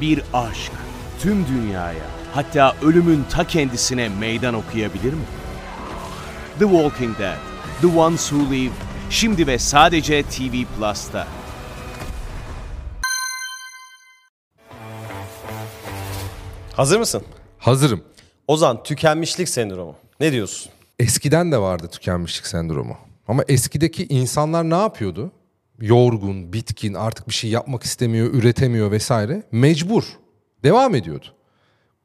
bir aşk tüm dünyaya hatta ölümün ta kendisine meydan okuyabilir mi? The Walking Dead, The Ones Who Live, şimdi ve sadece TV Plus'ta. Hazır mısın? Hazırım. Ozan tükenmişlik sendromu. Ne diyorsun? Eskiden de vardı tükenmişlik sendromu. Ama eskideki insanlar ne yapıyordu? Yorgun, bitkin, artık bir şey yapmak istemiyor, üretemiyor vesaire. Mecbur. Devam ediyordu.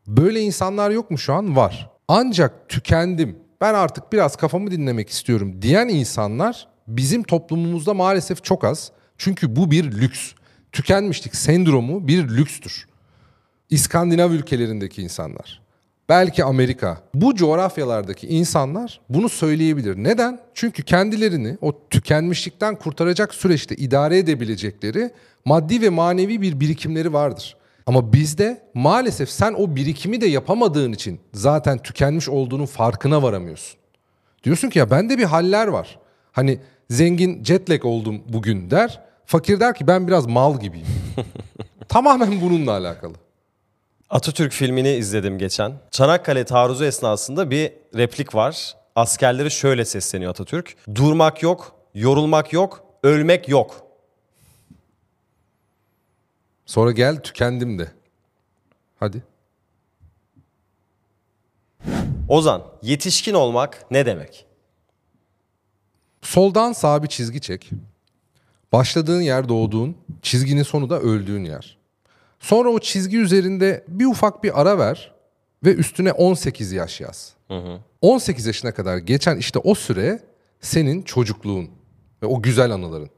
Böyle insanlar yok mu şu an? Var. Ancak tükendim. Ben artık biraz kafamı dinlemek istiyorum diyen insanlar bizim toplumumuzda maalesef çok az. Çünkü bu bir lüks. Tükenmişlik sendromu bir lükstür. İskandinav ülkelerindeki insanlar, belki Amerika, bu coğrafyalardaki insanlar bunu söyleyebilir. Neden? Çünkü kendilerini o tükenmişlikten kurtaracak süreçte idare edebilecekleri maddi ve manevi bir birikimleri vardır. Ama bizde maalesef sen o birikimi de yapamadığın için zaten tükenmiş olduğunun farkına varamıyorsun. Diyorsun ki ya bende bir haller var. Hani zengin jetlag oldum bugün der. Fakir der ki ben biraz mal gibiyim. Tamamen bununla alakalı. Atatürk filmini izledim geçen. Çanakkale taarruzu esnasında bir replik var. Askerleri şöyle sesleniyor Atatürk. Durmak yok, yorulmak yok, ölmek yok. Sonra gel tükendim de. Hadi. Ozan, yetişkin olmak ne demek? Soldan sağa bir çizgi çek. Başladığın yer doğduğun, çizginin sonu da öldüğün yer. Sonra o çizgi üzerinde bir ufak bir ara ver ve üstüne 18 yaş yaz. 18 yaşına kadar geçen işte o süre senin çocukluğun ve o güzel anıların.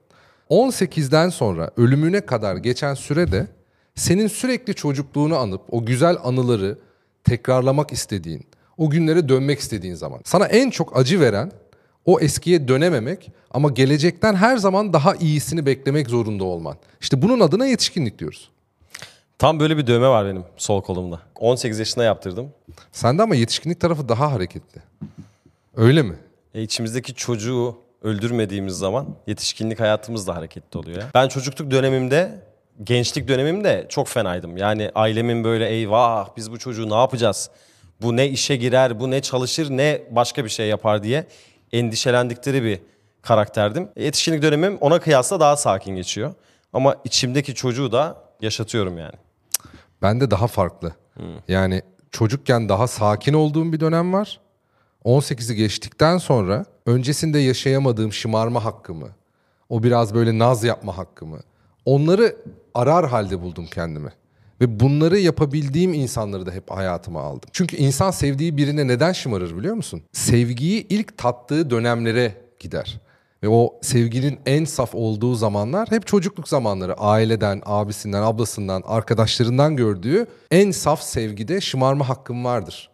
18'den sonra ölümüne kadar geçen süre de senin sürekli çocukluğunu anıp o güzel anıları tekrarlamak istediğin, o günlere dönmek istediğin zaman. Sana en çok acı veren o eskiye dönememek ama gelecekten her zaman daha iyisini beklemek zorunda olman. İşte bunun adına yetişkinlik diyoruz. Tam böyle bir dövme var benim sol kolumda. 18 yaşında yaptırdım. Sende ama yetişkinlik tarafı daha hareketli. Öyle mi? E içimizdeki çocuğu öldürmediğimiz zaman yetişkinlik hayatımız da hareketli oluyor. Ben çocukluk dönemimde, gençlik dönemimde çok fenaydım. Yani ailemin böyle eyvah biz bu çocuğu ne yapacağız? Bu ne işe girer, bu ne çalışır, ne başka bir şey yapar diye endişelendikleri bir karakterdim. E, Yetişkinlik dönemim ona kıyasla daha sakin geçiyor. Ama içimdeki çocuğu da yaşatıyorum yani. Bende daha farklı. Yani çocukken daha sakin olduğum bir dönem var. 18'i geçtikten sonra öncesinde yaşayamadığım şımarma hakkımı, o biraz böyle naz yapma hakkımı, onları arar halde buldum kendimi. Ve bunları yapabildiğim insanları da hep hayatıma aldım. Çünkü insan sevdiği birine neden şımarır biliyor musun? Sevgiyi ilk tattığı dönemlere gider. Ve o sevginin en saf olduğu zamanlar hep çocukluk zamanları. Aileden, abisinden, ablasından, arkadaşlarından gördüğü en saf sevgide şımarma hakkım vardır.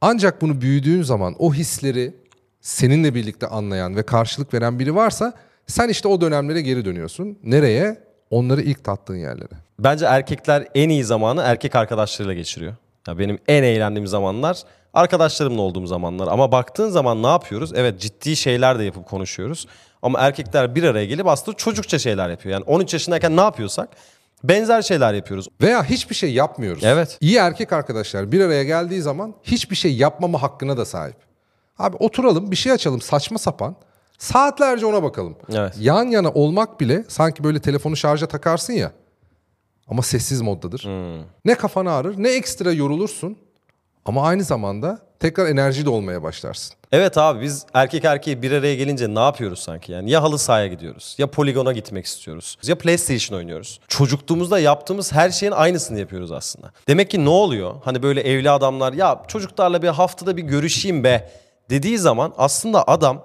Ancak bunu büyüdüğün zaman o hisleri seninle birlikte anlayan ve karşılık veren biri varsa sen işte o dönemlere geri dönüyorsun. Nereye? Onları ilk tattığın yerlere. Bence erkekler en iyi zamanı erkek arkadaşlarıyla geçiriyor. Ya benim en eğlendiğim zamanlar arkadaşlarımla olduğum zamanlar. Ama baktığın zaman ne yapıyoruz? Evet ciddi şeyler de yapıp konuşuyoruz. Ama erkekler bir araya gelip aslında çocukça şeyler yapıyor. Yani 13 yaşındayken ne yapıyorsak benzer şeyler yapıyoruz. Veya hiçbir şey yapmıyoruz. Evet. İyi erkek arkadaşlar bir araya geldiği zaman hiçbir şey yapmama hakkına da sahip. Abi oturalım bir şey açalım saçma sapan. Saatlerce ona bakalım. Evet. Yan yana olmak bile sanki böyle telefonu şarja takarsın ya. Ama sessiz moddadır. Ne kafanı ağrır ne ekstra yorulursun. Ama aynı zamanda tekrar enerji de olmaya başlarsın. Evet abi biz erkek erkeği bir araya gelince ne yapıyoruz sanki yani? Ya halı sahaya gidiyoruz, ya poligona gitmek istiyoruz, ya PlayStation oynuyoruz. Çocukluğumuzda yaptığımız her şeyin aynısını yapıyoruz aslında. Demek ki ne oluyor? Hani böyle evli adamlar ya çocuklarla bir haftada bir görüşeyim be dediği zaman aslında adam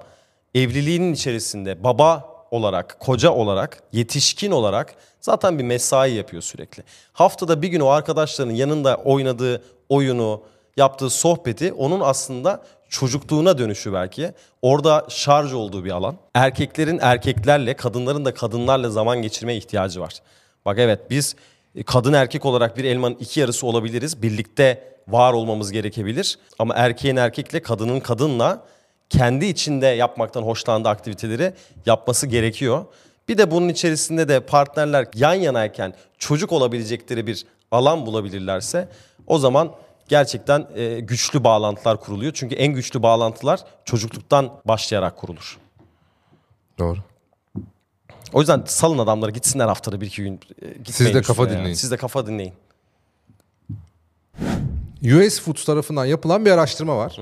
evliliğinin içerisinde baba olarak, koca olarak, yetişkin olarak zaten bir mesai yapıyor sürekli. Haftada bir gün o arkadaşlarının yanında oynadığı oyunu, yaptığı sohbeti onun aslında çocukluğuna dönüşü belki. Orada şarj olduğu bir alan. Erkeklerin erkeklerle, kadınların da kadınlarla zaman geçirmeye ihtiyacı var. Bak evet biz e, kadın erkek olarak bir elmanın iki yarısı olabiliriz. Birlikte var olmamız gerekebilir. Ama erkeğin erkekle, kadının kadınla kendi içinde yapmaktan hoşlandığı aktiviteleri yapması gerekiyor. Bir de bunun içerisinde de partnerler yan yanayken çocuk olabilecekleri bir alan bulabilirlerse o zaman gerçekten e, güçlü bağlantılar kuruluyor. Çünkü en güçlü bağlantılar çocukluktan başlayarak kurulur. Doğru. O yüzden salın adamları gitsinler haftada bir iki gün. e, Siz de kafa yani. dinleyin. Siz de kafa dinleyin. US Foods tarafından yapılan bir araştırma var.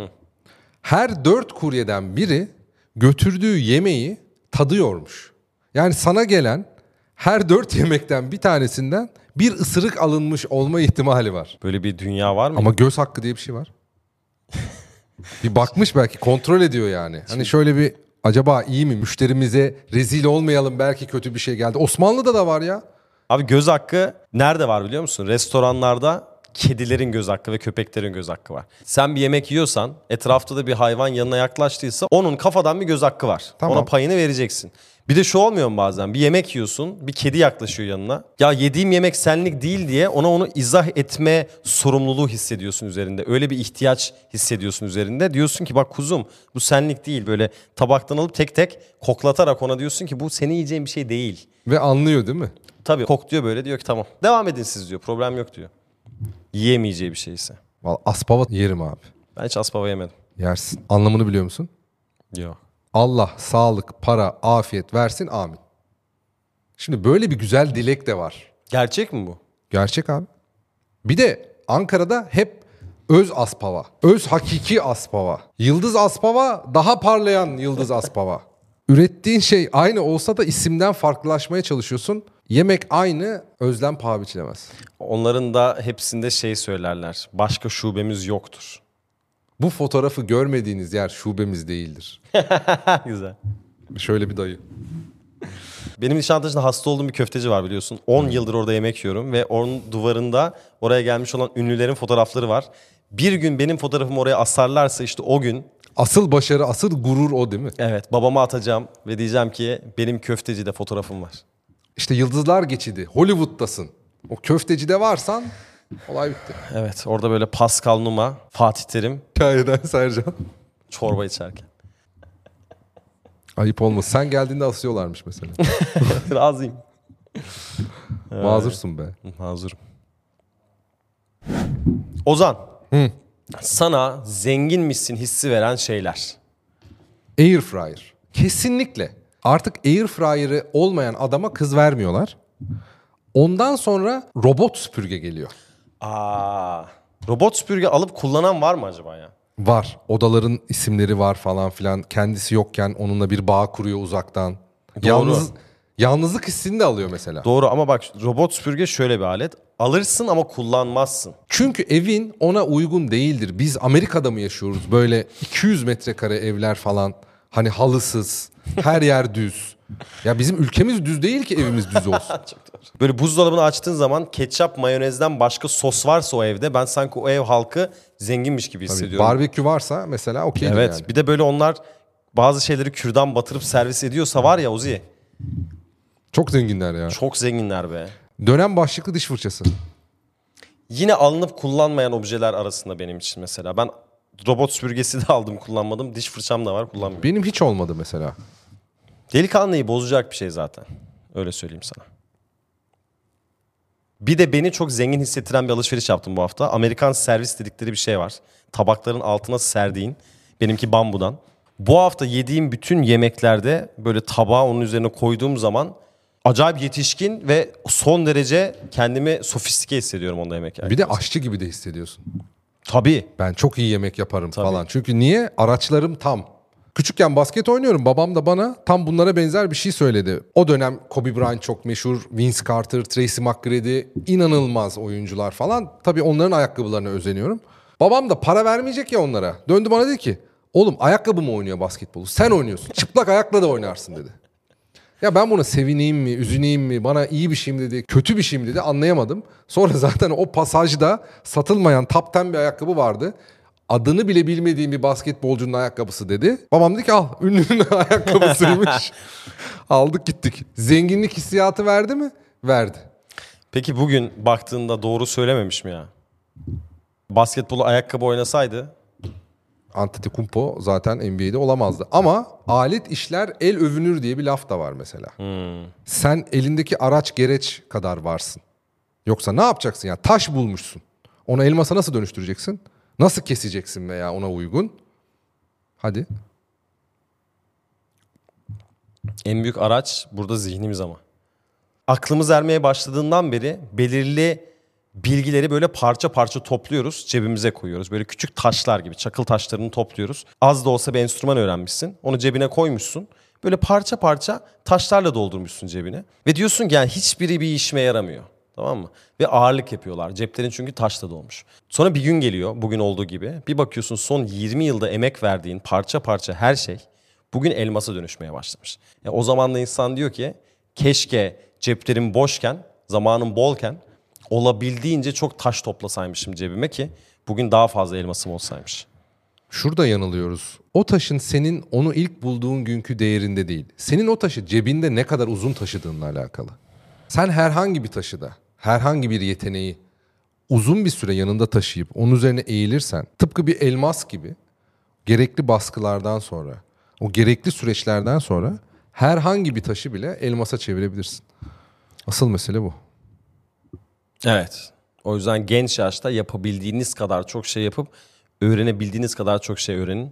Her dört kuryeden biri götürdüğü yemeği tadıyormuş. Yani sana gelen her dört yemekten bir tanesinden bir ısırık alınmış olma ihtimali var. Böyle bir dünya var mı? Ama göz hakkı diye bir şey var. bir bakmış belki kontrol ediyor yani. Hani şöyle bir acaba iyi mi müşterimize rezil olmayalım belki kötü bir şey geldi. Osmanlı'da da var ya. Abi göz hakkı nerede var biliyor musun? Restoranlarda kedilerin göz hakkı ve köpeklerin göz hakkı var. Sen bir yemek yiyorsan etrafta da bir hayvan yanına yaklaştıysa onun kafadan bir göz hakkı var. Tamam. Ona payını vereceksin. Bir de şu olmuyor mu bazen? Bir yemek yiyorsun, bir kedi yaklaşıyor yanına. Ya yediğim yemek senlik değil diye ona onu izah etme sorumluluğu hissediyorsun üzerinde. Öyle bir ihtiyaç hissediyorsun üzerinde. Diyorsun ki bak kuzum bu senlik değil. Böyle tabaktan alıp tek tek koklatarak ona diyorsun ki bu senin yiyeceğin bir şey değil. Ve anlıyor değil mi? Tabii kokluyor böyle diyor ki tamam. Devam edin siz diyor. Problem yok diyor. Yiyemeyeceği bir şeyse. Vallahi aspava yerim abi. Ben hiç aspava yemedim. Yersin. Anlamını biliyor musun? Yok. Allah sağlık, para, afiyet versin amin. Şimdi böyle bir güzel dilek de var. Gerçek mi bu? Gerçek abi. Bir de Ankara'da hep öz aspava. Öz hakiki aspava. Yıldız aspava daha parlayan yıldız aspava. Ürettiğin şey aynı olsa da isimden farklılaşmaya çalışıyorsun. Yemek aynı, özlem paha biçilemez. Onların da hepsinde şey söylerler. Başka şubemiz yoktur. Bu fotoğrafı görmediğiniz yer şubemiz değildir. Güzel. Şöyle bir dayı. Benim Nişantaşı'nda hasta olduğum bir köfteci var biliyorsun. 10 yıldır orada yemek yiyorum ve onun duvarında oraya gelmiş olan ünlülerin fotoğrafları var. Bir gün benim fotoğrafımı oraya asarlarsa işte o gün Asıl başarı, asıl gurur o değil mi? evet babama atacağım ve diyeceğim ki benim köftecide fotoğrafım var. İşte yıldızlar geçidi. Hollywood'dasın. O köftecide varsan olay bitti. Evet orada böyle Pascal Numa, Fatih Terim Hikayeden Sercan. çorba içerken. Ayıp olmaz. Sen geldiğinde asıyorlarmış mesela. Razıyım. Mazursun be. Mazurum. Ozan. Sana zenginmişsin hissi veren şeyler. Air fryer. Kesinlikle. Artık air fryer'ı olmayan adama kız vermiyorlar. Ondan sonra robot süpürge geliyor. Aa, robot süpürge alıp kullanan var mı acaba ya? Var. Odaların isimleri var falan filan. Kendisi yokken onunla bir bağ kuruyor uzaktan. Yalnız yalnızlık hissini de alıyor mesela. Doğru ama bak robot süpürge şöyle bir alet. Alırsın ama kullanmazsın. Çünkü evin ona uygun değildir. Biz Amerika'da mı yaşıyoruz? Böyle 200 metrekare evler falan. Hani halısız, her yer düz. Ya bizim ülkemiz düz değil ki evimiz düz olsun. Böyle buzdolabını açtığın zaman ketçap, mayonezden başka sos varsa o evde ben sanki o ev halkı zenginmiş gibi hissediyorum. Barbekü varsa mesela okeydir evet. yani. Bir de böyle onlar bazı şeyleri kürdan batırıp servis ediyorsa var ya Ozi Çok zenginler ya. çok zenginler be. Dönem başlıklı diş fırçası. Yine alınıp kullanmayan objeler arasında benim için mesela. Ben robot süpürgesi de aldım kullanmadım. Diş fırçam da var kullanmıyorum. Benim hiç olmadı mesela. Delikanlıyı bozacak bir şey zaten. Öyle söyleyeyim sana. Bir de beni çok zengin hissettiren bir alışveriş yaptım bu hafta. Amerikan servis dedikleri bir şey var. Tabakların altına serdiğin. Benimki bambudan. Bu hafta yediğim bütün yemeklerde böyle tabağı onun üzerine koyduğum zaman acayip yetişkin ve son derece kendimi sofistike hissediyorum onda yemek yerken. Bir de aşçı gibi de hissediyorsun. Tabii. Ben çok iyi yemek yaparım falan. Çünkü niye? Araçlarım tam. Küçükken basket oynuyorum. Babam da bana tam bunlara benzer bir şey söyledi. O dönem Kobe Bryant çok meşhur. Vince Carter, Tracy McGrady inanılmaz oyuncular falan. Tabii onların ayakkabılarına özeniyorum. Babam da para vermeyecek ya onlara. Döndü bana dedi ki oğlum ayakkabı mı oynuyor basketbolu? Sen oynuyorsun. Çıplak ayakla da oynarsın dedi. Ya ben buna sevineyim mi, üzüneyim mi, bana iyi bir şey mi dedi, kötü bir şey mi dedi anlayamadım. Sonra zaten o pasajda satılmayan top 10 bir ayakkabı vardı. Adını bile bilmediğim bir basketbolcunun ayakkabısı dedi. Babam dedi ki al ünlünün ayakkabısıymış. Aldık gittik. Zenginlik hissiyatı verdi mi? Verdi. Peki bugün baktığında doğru söylememiş mi ya? Basketbolu ayakkabı oynasaydı Antetokounmpo zaten NBA'de olamazdı. Ama alet işler el övünür diye bir laf da var mesela. Sen elindeki araç gereç kadar varsın. Yoksa ne yapacaksın ya? Taş bulmuşsun. Onu elmasa nasıl dönüştüreceksin? Nasıl keseceksin veya ona uygun? Hadi. En büyük araç burada zihnimiz ama. Aklımız ermeye başladığından beri belirli bilgileri böyle parça parça topluyoruz, cebimize koyuyoruz. Böyle küçük taşlar gibi, çakıl taşlarını topluyoruz. Az da olsa bir enstrüman öğrenmişsin, onu cebine koymuşsun. Böyle parça parça taşlarla doldurmuşsun cebine. Ve diyorsun ki yani hiçbiri bir işime yaramıyor. Tamam mı? Ve ağırlık yapıyorlar. Ceplerin çünkü taşla dolmuş. Sonra bir gün geliyor bugün olduğu gibi. Bir bakıyorsun son 20 yılda emek verdiğin parça parça her şey bugün elmasa dönüşmeye başlamış. Ya o zaman da insan diyor ki keşke ceplerim boşken, zamanım bolken olabildiğince çok taş toplasaymışım cebime ki bugün daha fazla elmasım olsaymış. Şurada yanılıyoruz. O taşın senin onu ilk bulduğun günkü değerinde değil. Senin o taşı cebinde ne kadar uzun taşıdığınla alakalı. Sen herhangi bir taşı da, herhangi bir yeteneği uzun bir süre yanında taşıyıp onun üzerine eğilirsen tıpkı bir elmas gibi gerekli baskılardan sonra, o gerekli süreçlerden sonra herhangi bir taşı bile elmasa çevirebilirsin. Asıl mesele bu. Evet. O yüzden genç yaşta yapabildiğiniz kadar çok şey yapıp öğrenebildiğiniz kadar çok şey öğrenin.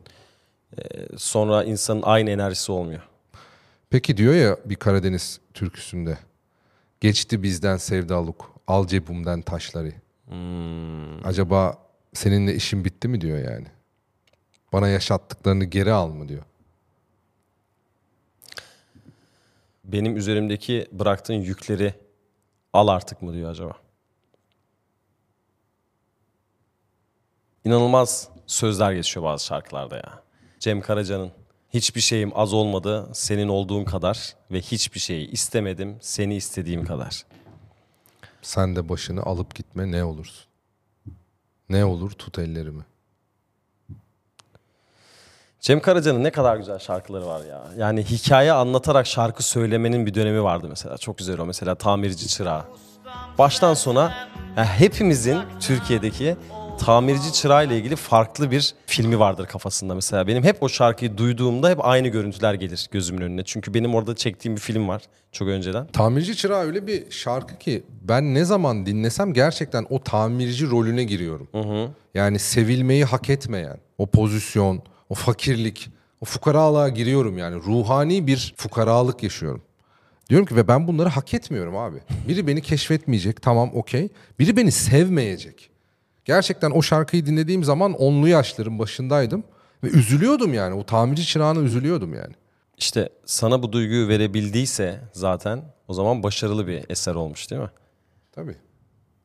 Ee, sonra insanın aynı enerjisi olmuyor. Peki diyor ya bir Karadeniz türküsünde. Geçti bizden sevdalık, al cebimden taşları. Acaba seninle işin bitti mi diyor yani. Bana yaşattıklarını geri al mı diyor. Benim üzerimdeki bıraktığın yükleri al artık mı diyor acaba? İnanılmaz sözler geçiyor bazı şarkılarda ya. Cem Karaca'nın hiçbir şeyim az olmadı senin olduğun kadar ve hiçbir şeyi istemedim seni istediğim kadar. Sen de başını alıp gitme ne olursun. Ne olur tut ellerimi. Cem Karaca'nın ne kadar güzel şarkıları var ya. Yani hikaye anlatarak şarkı söylemenin bir dönemi vardı mesela. Çok güzel o mesela Tamirci Çırağı. Baştan sona yani hepimizin Türkiye'deki tamirci çırağı ile ilgili farklı bir filmi vardır kafasında mesela. Benim hep o şarkıyı duyduğumda hep aynı görüntüler gelir gözümün önüne. Çünkü benim orada çektiğim bir film var çok önceden. Tamirci Çırağı öyle bir şarkı ki ben ne zaman dinlesem gerçekten o tamirci rolüne giriyorum. Yani sevilmeyi hak etmeyen o pozisyon, o fakirlik, o fukaralığa giriyorum yani. Ruhani bir fukaralık yaşıyorum. Diyorum ki ve ben bunları hak etmiyorum abi. Biri beni keşfetmeyecek tamam okey. Biri beni sevmeyecek. Gerçekten o şarkıyı dinlediğim zaman onlu yaşların başındaydım. Ve üzülüyordum yani. O tamirci çırağına üzülüyordum yani. İşte sana bu duyguyu verebildiyse zaten o zaman başarılı bir eser olmuş değil mi? Tabii.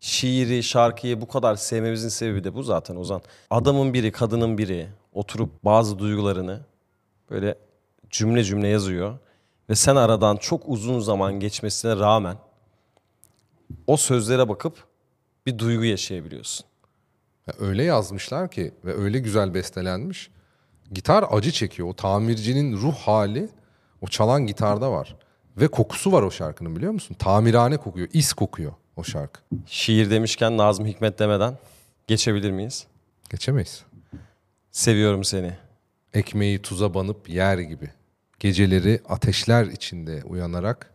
şiiri, şarkıyı bu kadar sevmemizin sebebi de bu zaten Ozan. Adamın biri, kadının biri oturup bazı duygularını böyle cümle cümle yazıyor ve sen aradan çok uzun zaman geçmesine rağmen o sözlere bakıp bir duygu yaşayabiliyorsun. Öyle yazmışlar ki ve öyle güzel bestelenmiş. Gitar acı çekiyor. O tamircinin ruh hali o çalan gitarda var. Ve kokusu var o şarkının biliyor musun? Tamirhane kokuyor, is kokuyor o şarkı. Şiir demişken Nazım Hikmet demeden geçebilir miyiz? Geçemeyiz. Seviyorum seni. Ekmeği tuza banıp yer gibi. Geceleri ateşler içinde uyanarak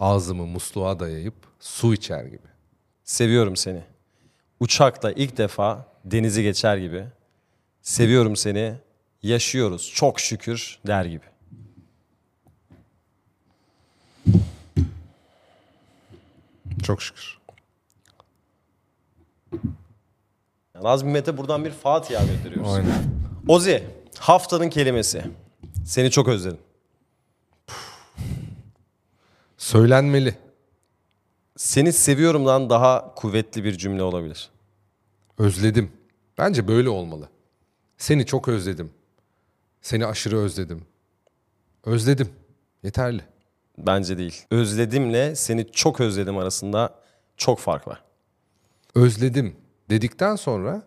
ağzımı musluğa dayayıp su içer gibi. Seviyorum seni. Uçakla ilk defa denizi geçer gibi. Seviyorum seni. Yaşıyoruz çok şükür der gibi. Çok şükür. Nazım Hikmet'e buradan bir Fatiha gönderiyoruz. Aynen. Ozi, haftanın kelimesi. Seni çok özledim. Söylenmeli. Seni seviyorumdan daha kuvvetli bir cümle olabilir. Özledim. Bence böyle olmalı. Seni çok özledim. Seni aşırı özledim. Özledim. Yeterli. Bence değil. Özledimle seni çok özledim arasında çok fark var. Özledim dedikten sonra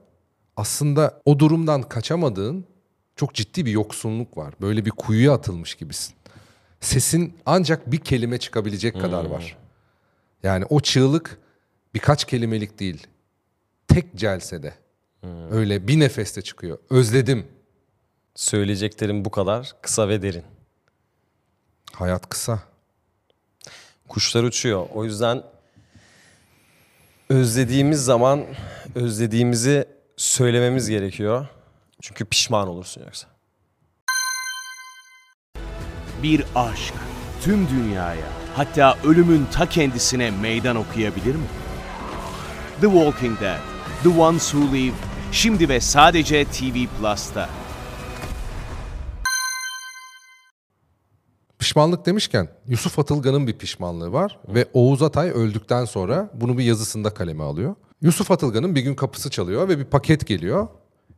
aslında o durumdan kaçamadığın çok ciddi bir yoksunluk var. Böyle bir kuyuya atılmış gibisin. Sesin ancak bir kelime çıkabilecek kadar var. Yani o çığlık birkaç kelimelik değil. Tek celsede. Öyle bir nefeste çıkıyor. Özledim. Söyleyeceklerim bu kadar kısa ve derin. Hayat kısa. Kuşlar uçuyor. O yüzden özlediğimiz zaman özlediğimizi söylememiz gerekiyor. Çünkü pişman olursun yoksa. Bir aşk tüm dünyaya hatta ölümün ta kendisine meydan okuyabilir mi? The Walking Dead, The Ones Who Live, şimdi ve sadece TV Plus'ta. Pişmanlık demişken Yusuf Atılgan'ın bir pişmanlığı var ve Oğuz Atay öldükten sonra bunu bir yazısında kaleme alıyor. Yusuf Atılgan'ın bir gün kapısı çalıyor ve bir paket geliyor.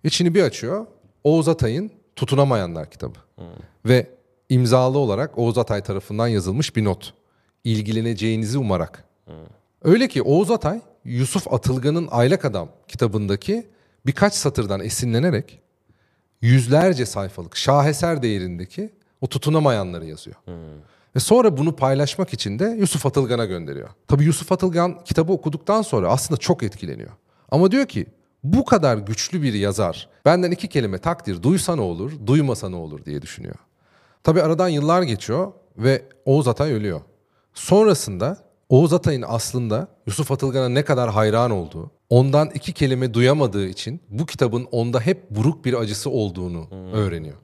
İçini bir açıyor. Oğuz Atay'ın Tutunamayanlar kitabı. Ve imzalı olarak Oğuz Atay tarafından yazılmış bir not. İlgileneceğinizi umarak. Öyle ki Oğuz Atay Yusuf Atılgan'ın Aylak Adam kitabındaki birkaç satırdan esinlenerek yüzlerce sayfalık şaheser değerindeki o tutunamayanları yazıyor. Ve sonra bunu paylaşmak için de Yusuf Atılgan'a gönderiyor. Tabii Yusuf Atılgan kitabı okuduktan sonra aslında çok etkileniyor. Ama diyor ki bu kadar güçlü bir yazar benden iki kelime takdir duysa ne olur, duymasa ne olur diye düşünüyor. Tabii aradan yıllar geçiyor ve Oğuz Atay ölüyor. Sonrasında Oğuz Atay'ın aslında Yusuf Atılgan'a ne kadar hayran olduğu, ondan iki kelime duyamadığı için bu kitabın onda hep buruk bir acısı olduğunu öğreniyor.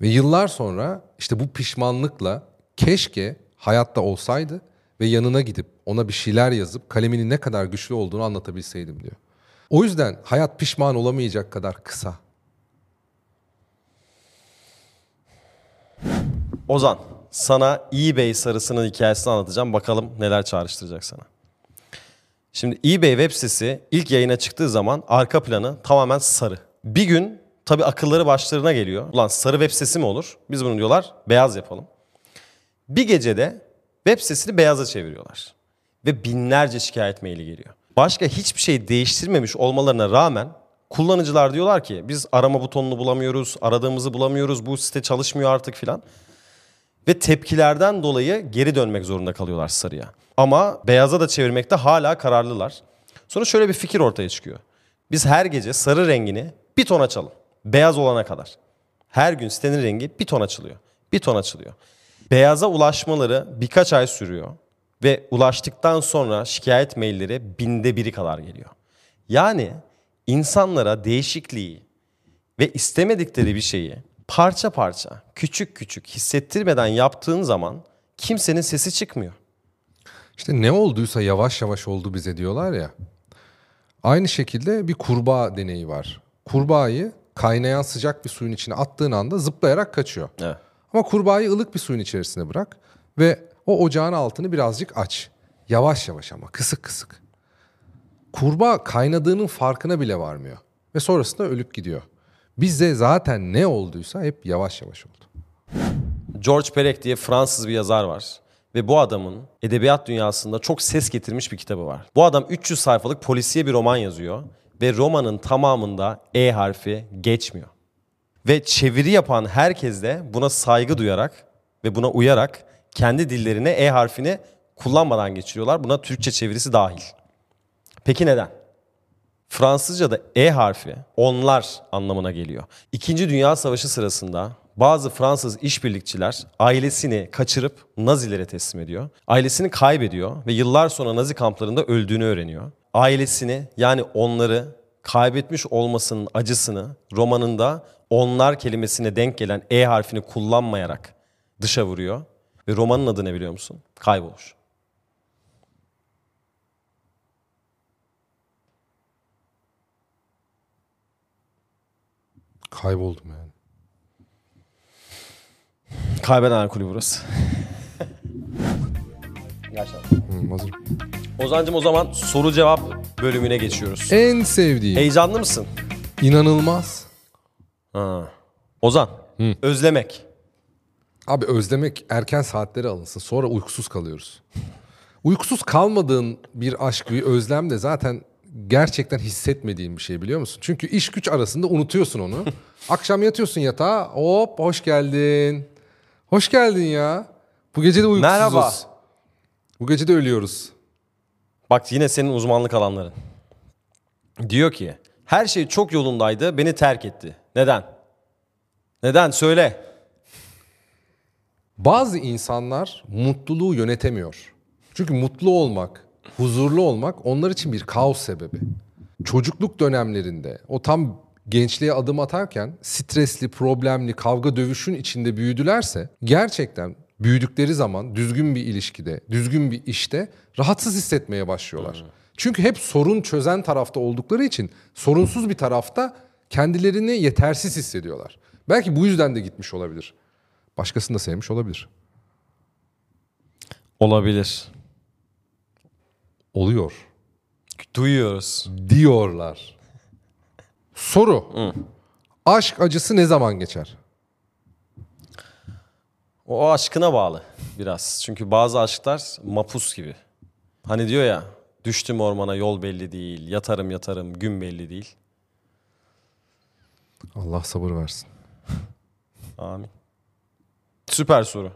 Ve yıllar sonra işte bu pişmanlıkla keşke hayatta olsaydı ve yanına gidip ona bir şeyler yazıp kaleminin ne kadar güçlü olduğunu anlatabilseydim diyor. O yüzden hayat pişman olamayacak kadar kısa. Ozan, sana eBay sarısının hikayesini anlatacağım. Bakalım neler çağrıştıracak sana. Şimdi eBay web sitesi ilk yayına çıktığı zaman arka planı tamamen sarı. Bir gün tabii akılları başlarına geliyor. Ulan sarı web sitesi mi olur? Biz bunu diyorlar beyaz yapalım. Bir gecede web sitesini beyaza çeviriyorlar. Ve binlerce şikayet maili geliyor. Başka hiçbir şey değiştirmemiş olmalarına rağmen kullanıcılar diyorlar ki biz arama butonunu bulamıyoruz, aradığımızı bulamıyoruz, bu site çalışmıyor artık filan. Ve tepkilerden dolayı geri dönmek zorunda kalıyorlar sarıya. Ama beyaza da çevirmekte hala kararlılar. Sonra şöyle bir fikir ortaya çıkıyor. Biz her gece sarı rengini bir ton açalım. Beyaz olana kadar. Her gün sitenin rengi bir ton açılıyor. Bir ton açılıyor. Beyaza ulaşmaları birkaç ay sürüyor. Ve ulaştıktan sonra şikayet mailleri binde biri kadar geliyor. Yani insanlara değişikliği ve istemedikleri bir şeyi parça parça, küçük küçük hissettirmeden yaptığın zaman kimsenin sesi çıkmıyor. İşte ne olduysa yavaş yavaş oldu bize diyorlar ya. Aynı şekilde bir kurbağa deneyi var. Kurbağayı kaynayan sıcak bir suyun içine attığın anda zıplayarak kaçıyor. Evet. Ama kurbağayı ılık bir suyun içerisine bırak ve o ocağın altını birazcık aç. Yavaş yavaş ama kısık kısık. Kurbağa kaynadığının farkına bile varmıyor. Ve sonrasında ölüp gidiyor. Bizde zaten ne olduysa hep yavaş yavaş oldu. George Perec diye Fransız bir yazar var. Ve bu adamın edebiyat dünyasında çok ses getirmiş bir kitabı var. Bu adam 300 sayfalık polisiye bir roman yazıyor. Ve romanın tamamında E harfi geçmiyor. Ve çeviri yapan herkes de buna saygı duyarak ve buna uyarak kendi dillerine E harfini kullanmadan geçiriyorlar. Buna Türkçe çevirisi dahil. Peki neden? Fransızca'da E harfi onlar anlamına geliyor. İkinci Dünya Savaşı sırasında bazı Fransız işbirlikçiler ailesini kaçırıp Nazilere teslim ediyor. Ailesini kaybediyor ve yıllar sonra Nazi kamplarında öldüğünü öğreniyor. Ailesini yani onları kaybetmiş olmasının acısını romanında onlar kelimesine denk gelen E harfini kullanmayarak dışa vuruyor. Ve romanın adı ne biliyor musun? Kayboluş. Kayboldum yani. Kaybeden kulübü burası. Gerçekten. Hı, hazırım. Ozancım o zaman soru cevap bölümüne geçiyoruz. En sevdiğim. Heyecanlı mısın? İnanılmaz. Ha. Ozan, özlemek. Abi özlemek erken saatleri alınsın. Sonra uykusuz kalıyoruz. uykusuz kalmadığın bir aşk, bir özlem de zaten gerçekten hissetmediğin bir şey biliyor musun? Çünkü iş güç arasında unutuyorsun onu. Akşam yatıyorsun yatağa. Hop hoş geldin. Hoş geldin ya. Bu gece de uykusuzuz. Merhaba. Bu gece de ölüyoruz. Bak yine senin uzmanlık alanların. Diyor ki, her şey çok yolundaydı, beni terk etti. Neden? Neden? Söyle. Bazı insanlar mutluluğu yönetemiyor. Çünkü mutlu olmak, huzurlu olmak onlar için bir kaos sebebi. Çocukluk dönemlerinde o tam gençliğe adım atarken stresli, problemli, kavga dövüşün içinde büyüdülerse gerçekten büyüdükleri zaman düzgün bir ilişkide, düzgün bir işte rahatsız hissetmeye başlıyorlar. Çünkü hep sorun çözen tarafta oldukları için sorunsuz bir tarafta kendilerini yetersiz hissediyorlar. Belki bu yüzden de gitmiş olabilir. Başkasını da sevmiş olabilir. Olabilir. Oluyor. Duyuyoruz. Diyorlar. Soru. Aşk acısı ne zaman geçer? O aşkına bağlı biraz. Çünkü bazı aşklar mapus gibi. Hani diyor ya düştüm ormana yol belli değil, yatarım yatarım gün belli değil. Allah sabır versin. Amin. Süper soru.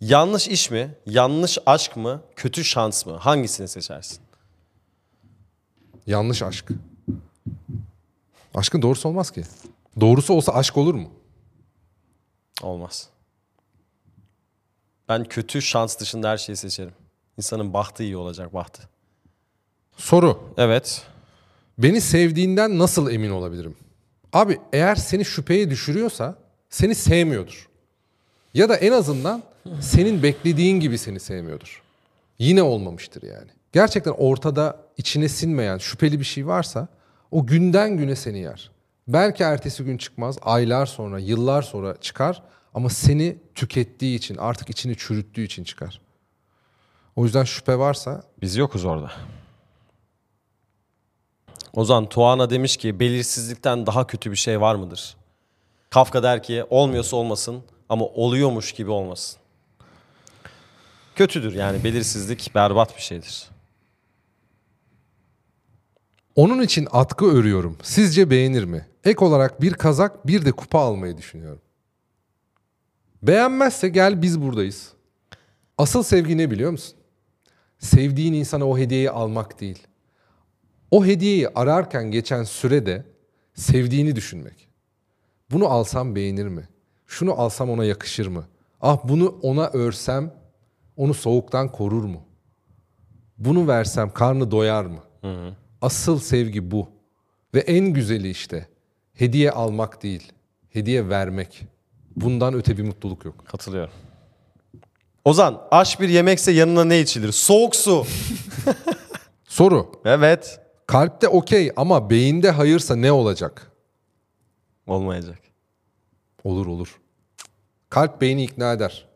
Yanlış iş mi, yanlış aşk mı, kötü şans mı? Hangisini seçersin? Yanlış aşk. Aşkın doğrusu olmaz ki. Doğrusu olsa aşk olur mu? Olmaz. Ben kötü şans dışında her şeyi seçerim. İnsanın bahtı iyi olacak bahtı. Soru. Evet. Beni sevdiğinden nasıl emin olabilirim? Abi eğer seni şüpheye düşürüyorsa seni sevmiyordur. Ya da en azından senin beklediğin gibi seni sevmiyordur. Yine olmamıştır yani. Gerçekten ortada içine sinmeyen şüpheli bir şey varsa o günden güne seni yer. Belki ertesi gün çıkmaz, aylar sonra, yıllar sonra çıkar ama seni tükettiği için, artık içini çürüttüğü için çıkar. O yüzden şüphe varsa Biz yokuz orada. Ozan Tuana demiş ki belirsizlikten daha kötü bir şey var mıdır? Kafka der ki olmuyorsa olmasın ama oluyormuş gibi olmasın. Kötüdür yani belirsizlik berbat bir şeydir. Onun için atkı örüyorum. Sizce beğenir mi? Ek olarak bir kazak bir de kupa almayı düşünüyorum. Beğenmezse gel biz buradayız. Asıl sevgi ne biliyor musun? Sevdiğin insana o hediyeyi almak değil. O hediyeyi ararken geçen sürede sevdiğini düşünmek. Bunu alsam beğenir mi? Şunu alsam ona yakışır mı? Ah bunu ona örsem onu soğuktan korur mu? Bunu versem karnı doyar mı? Asıl sevgi bu. Ve en güzeli işte hediye almak değil, hediye vermek. Bundan öte bir mutluluk yok. Katılıyorum. Ozan aş bir yemekse yanına ne içilir? Soğuk su. Soru. Evet. Kalpte okey ama beyinde hayırsa ne olacak? Olmayacak. Olur olur. Kalp beyni ikna eder.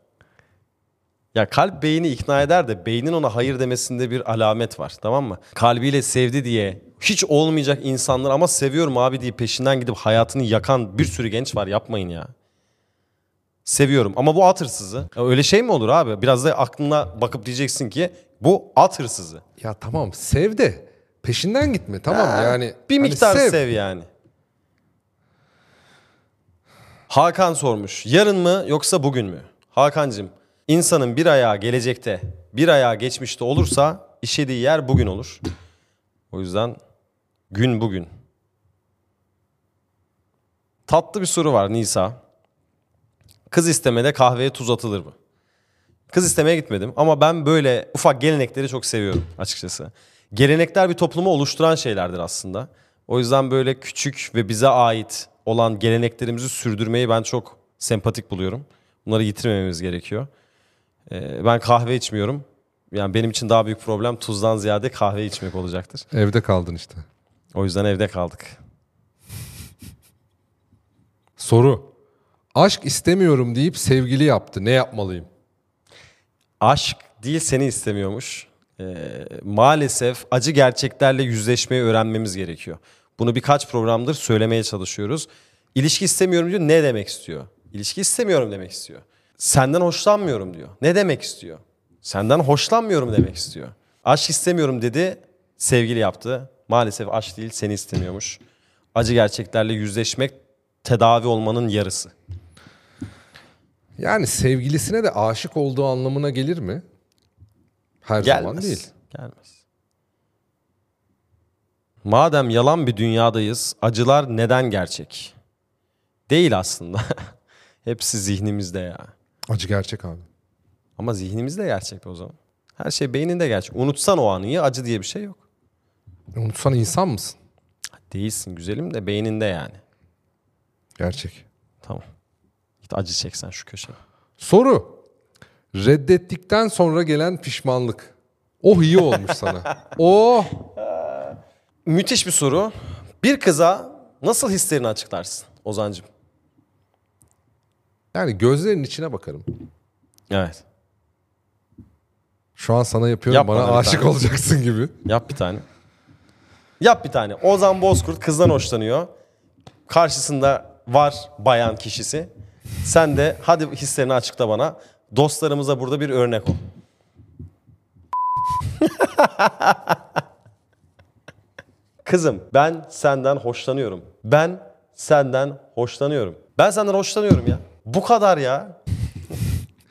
Ya kalp beyni ikna eder de beynin ona hayır demesinde bir alamet var tamam mı? Kalbiyle sevdi diye hiç olmayacak insanlar ama seviyorum abi diye peşinden gidip hayatını yakan bir sürü genç var yapmayın ya. Seviyorum ama bu at hırsızı. Ya öyle şey mi olur abi? Biraz da aklına bakıp diyeceksin ki bu at hırsızı. Ya tamam sev de peşinden gitme tamam yani. Bir hani miktar sev. yani. Hakan sormuş. Yarın mı yoksa bugün mü? Hakan'cığım insanın bir ayağı gelecekte bir ayağı geçmişte olursa işediği yer bugün olur. O yüzden gün bugün. Tatlı bir soru var Nisa. Kız istemede kahveye tuz atılır mı? Kız istemeye gitmedim ama ben böyle ufak gelenekleri çok seviyorum açıkçası. Gelenekler bir toplumu oluşturan şeylerdir aslında. O yüzden böyle küçük ve bize ait olan geleneklerimizi sürdürmeyi ben çok sempatik buluyorum. Bunları yitirmememiz gerekiyor. Ee, ben kahve içmiyorum. Yani benim için daha büyük problem tuzdan ziyade kahve içmek olacaktır. Evde kaldın işte. O yüzden evde kaldık. Soru. Aşk istemiyorum deyip sevgili yaptı. Ne yapmalıyım? aşk değil seni istemiyormuş. Ee, maalesef acı gerçeklerle yüzleşmeyi öğrenmemiz gerekiyor. Bunu birkaç programdır söylemeye çalışıyoruz. İlişki istemiyorum diyor. Ne demek istiyor? İlişki istemiyorum demek istiyor. Senden hoşlanmıyorum diyor. Ne demek istiyor? Senden hoşlanmıyorum demek istiyor. Aşk istemiyorum dedi, sevgili yaptı. Maalesef aşk değil seni istemiyormuş. Acı gerçeklerle yüzleşmek tedavi olmanın yarısı. Yani sevgilisine de aşık olduğu anlamına gelir mi? Her zaman Gelmez. değil. Gelmez. Madem yalan bir dünyadayız, acılar neden gerçek? Değil aslında. Hepsi zihnimizde ya. Acı gerçek abi. Ama zihnimizde gerçek o zaman. Her şey beyninde gerçek. Unutsan o anı ya acı diye bir şey yok. Unutsan insan mısın? Değilsin güzelim de beyninde yani. Gerçek. Tamam. Git acı çeksen şu köşeye. Soru. Reddettikten sonra gelen pişmanlık. Oh iyi olmuş sana. Oh. Müthiş bir soru. Bir kıza nasıl hislerini açıklarsın Ozancığım? Yani gözlerinin içine bakarım. Evet. Şu an sana yapıyorum Yap bana bana aşık tane. olacaksın gibi. Yap bir tane. Yap bir tane. Ozan Bozkurt kızdan hoşlanıyor. Karşısında var bayan kişisi. Sen de hadi hislerini açıkla bana. Dostlarımıza burada bir örnek ol. Kızım ben senden hoşlanıyorum. Ben senden hoşlanıyorum. Ben senden hoşlanıyorum ya. Bu kadar ya.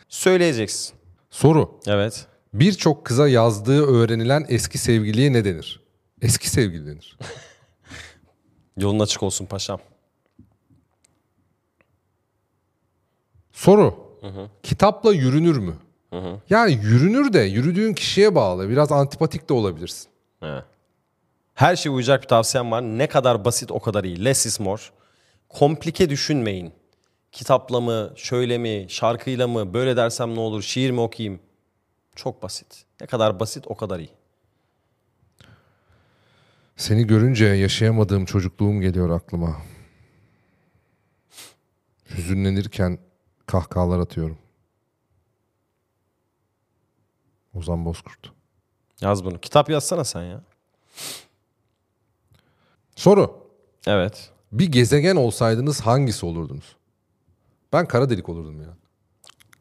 Söyleyeceksin. Soru. Evet. Birçok kıza yazdığı öğrenilen eski sevgiliye ne denir? Eski sevgili denir. Yolun açık olsun paşam. Soru. Kitapla yürünür mü? Yani yürünür de yürüdüğün kişiye bağlı. Biraz antipatik de olabilirsin. Evet. Her şeye uyacak bir tavsiyem var. Ne kadar basit o kadar iyi. Less is more. Komplike düşünmeyin. Kitapla mı, şöyle mi, şarkıyla mı, böyle dersem ne olur, şiir mi okuyayım? Çok basit. Ne kadar basit o kadar iyi. Seni görünce yaşayamadığım çocukluğum geliyor aklıma. Hüzünlenirken kahkahalar atıyorum. Ozan Bozkurt. Yaz bunu. Kitap yazsana sen ya. Soru. Evet. Bir gezegen olsaydınız hangisi olurdunuz? Ben kara delik olurdum ya.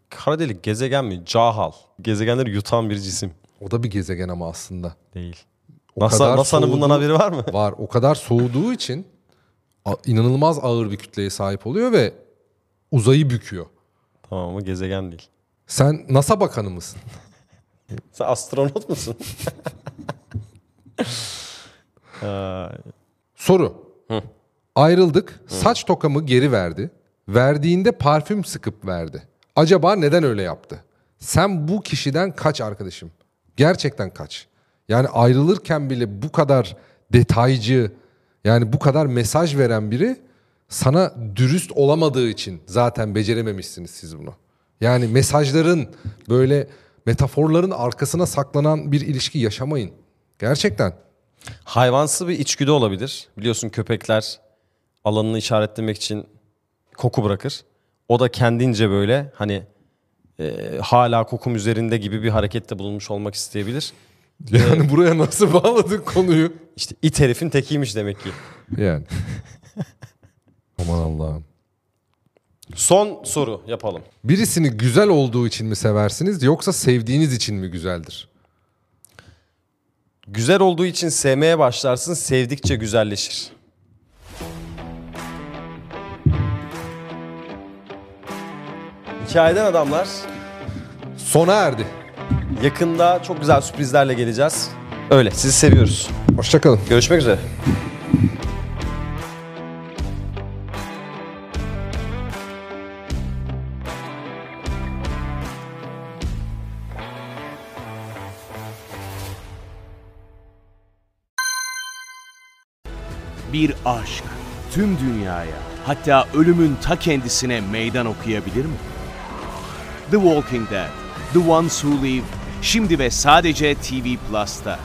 Kara delik gezegen mi? Cahal. Gezegenleri yutan bir cisim. O da bir gezegen ama aslında. Değil. O NASA, NASA'nın bundan haberi var mı? Var. O kadar soğuduğu için inanılmaz ağır bir kütleye sahip oluyor ve uzayı büküyor. Tamam ama gezegen değil. Sen NASA bakanı mısın? Sen astronot musun? Soru. Ayrıldık. Saç tokamı geri verdi. Verdiğinde parfüm sıkıp verdi. Acaba neden öyle yaptı? Sen bu kişiden kaç arkadaşım? Gerçekten kaç? Yani ayrılırken bile bu kadar detaycı, yani bu kadar mesaj veren biri sana dürüst olamadığı için zaten becerememişsiniz siz bunu. Yani mesajların böyle metaforların arkasına saklanan bir ilişki yaşamayın. Gerçekten. Hayvansı bir içgüdü olabilir. Biliyorsun köpekler alanını işaretlemek için koku bırakır. O da kendince böyle hani e, hala kokum üzerinde gibi bir harekette bulunmuş olmak isteyebilir. Yani buraya nasıl bağladın konuyu? İşte it herifin tekiymiş demek ki. Yani. Aman Allah'ım. Son soru yapalım. Birisini güzel olduğu için mi seversiniz yoksa sevdiğiniz için mi güzeldir? Güzel olduğu için sevmeye başlarsın, sevdikçe güzelleşir. Hikayeden adamlar Sona erdi. yakında çok güzel sürprizlerle geleceğiz. Öyle sizi seviyoruz. Hoşçakalın. Görüşmek üzere. Bir aşk tüm dünyaya hatta ölümün ta kendisine meydan okuyabilir mi? The Walking Dead, The Ones Who Live şimdi ve sadece TV Plus'ta.